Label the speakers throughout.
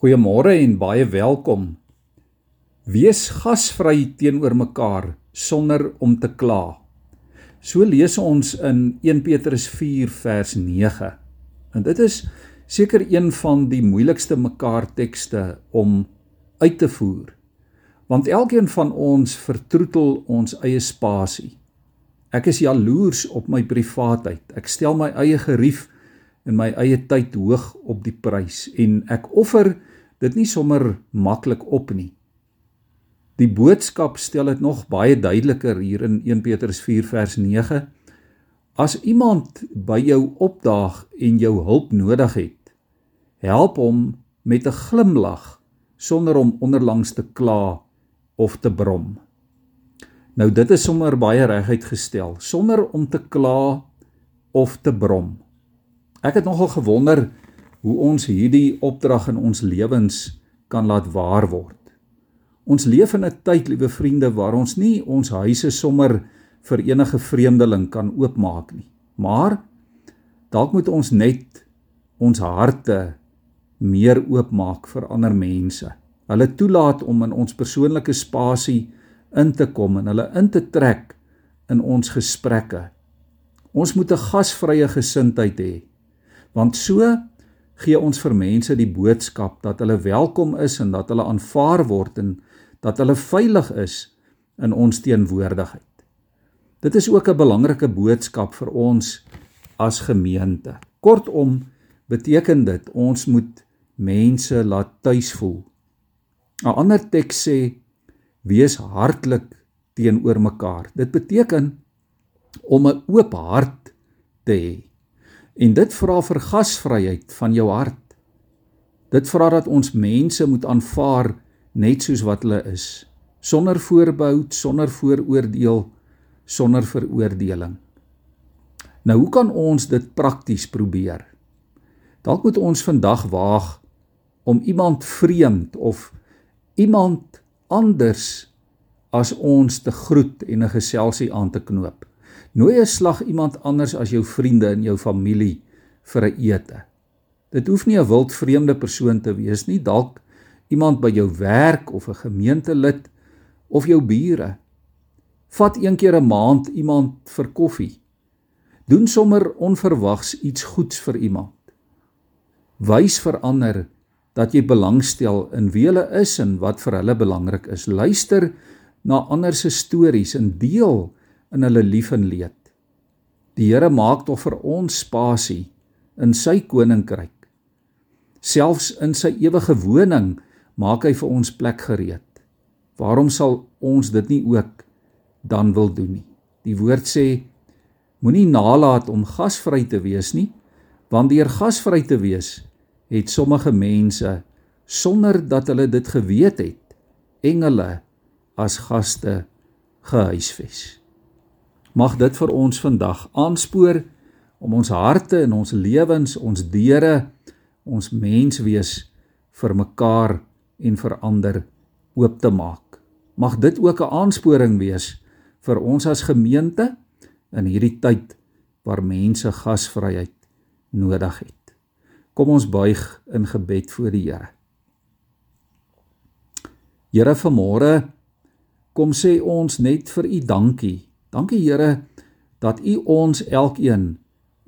Speaker 1: Goeiemôre en baie welkom. Wees gasvry teenoor mekaar sonder om te kla. So lees ons in 1 Petrus 4 vers 9. En dit is seker een van die moeilikste mekaar tekste om uit te voer. Want elkeen van ons vertroetel ons eie spasie. Ek is jaloers op my privaatheid. Ek stel my eie gerief en my eie tyd hoog op die prys en ek offer dit nie sommer maklik op nie. Die boodskap stel dit nog baie duideliker hier in 1 Petrus 4 vers 9. As iemand by jou opdaag en jou hulp nodig het, help hom met 'n glimlag sonder om onderlangs te kla of te brom. Nou dit is sommer baie reguit gestel, sonder om te kla of te brom. Ek het nogal gewonder hoe ons hierdie opdrag in ons lewens kan laat waar word. Ons leef in 'n tyd, liewe vriende, waar ons nie ons huise sommer vir enige vreemdeling kan oopmaak nie. Maar dalk moet ons net ons harte meer oopmaak vir ander mense. Hulle toelaat om in ons persoonlike spasie in te kom en hulle in te trek in ons gesprekke. Ons moet 'n gasvrye gesindheid hê. Want so gee ons vir mense die boodskap dat hulle welkom is en dat hulle aanvaar word en dat hulle veilig is in ons teenwoordigheid. Dit is ook 'n belangrike boodskap vir ons as gemeente. Kortom beteken dit ons moet mense laat tuis voel. 'n Ander teks sê wees hartlik teenoor mekaar. Dit beteken om 'n oop hart te hê. En dit vra vir gasvryheid van jou hart. Dit vra dat ons mense moet aanvaar net soos wat hulle is, sonder voorbehou, sonder vooroordeel, sonder veroordeling. Nou hoe kan ons dit prakties probeer? Dalk moet ons vandag waag om iemand vreemd of iemand anders as ons te groet en 'n geselsie aan te knoop. Nooi 'n slag iemand anders as jou vriende en jou familie vir 'n ete. Dit hoef nie 'n wild vreemde persoon te wees nie, dalk iemand by jou werk of 'n gemeentelid of jou bure. Vat een keer 'n maand iemand vir koffie. Doen sommer onverwags iets goeds vir iemand. Wys vir ander dat jy belangstel in wie hulle is en wat vir hulle belangrik is. Luister na ander se stories en deel in hulle lief en leed. Die Here maak tog vir ons spasie in sy koninkryk. Selfs in sy ewige woning maak hy vir ons plek gereed. Waarom sal ons dit nie ook dan wil doen nie? Die woord sê moenie nalat om gasvry te wees nie, want deur gasvry te wees het sommige mense sonder dat hulle dit geweet het, engele as gaste gehuisves. Mag dit vir ons vandag aanspoor om ons harte en ons lewens, ons deure, ons menswees vir mekaar en vir ander oop te maak. Mag dit ook 'n aansporing wees vir ons as gemeente in hierdie tyd waar mense gasvryheid nodig het. Kom ons buig in gebed voor die Here. Here vanmôre kom sê ons net vir u dankie Dankie Here dat U ons elkeen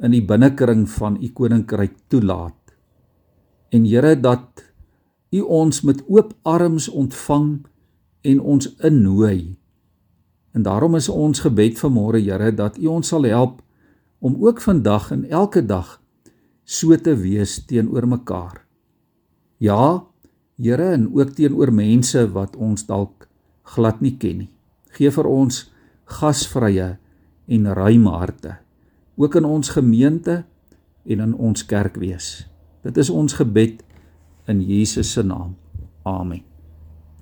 Speaker 1: in die binnekring van U koninkryk toelaat. En Here dat U ons met oop arms ontvang en ons innooi. En daarom is ons gebed vanmôre Here dat U ons sal help om ook vandag en elke dag so te wees teenoor mekaar. Ja, Here en ook teenoor mense wat ons dalk glad nie ken nie. Geef vir ons gasvrye en ruim harte ook in ons gemeente en in ons kerk wees. Dit is ons gebed in Jesus se naam. Amen.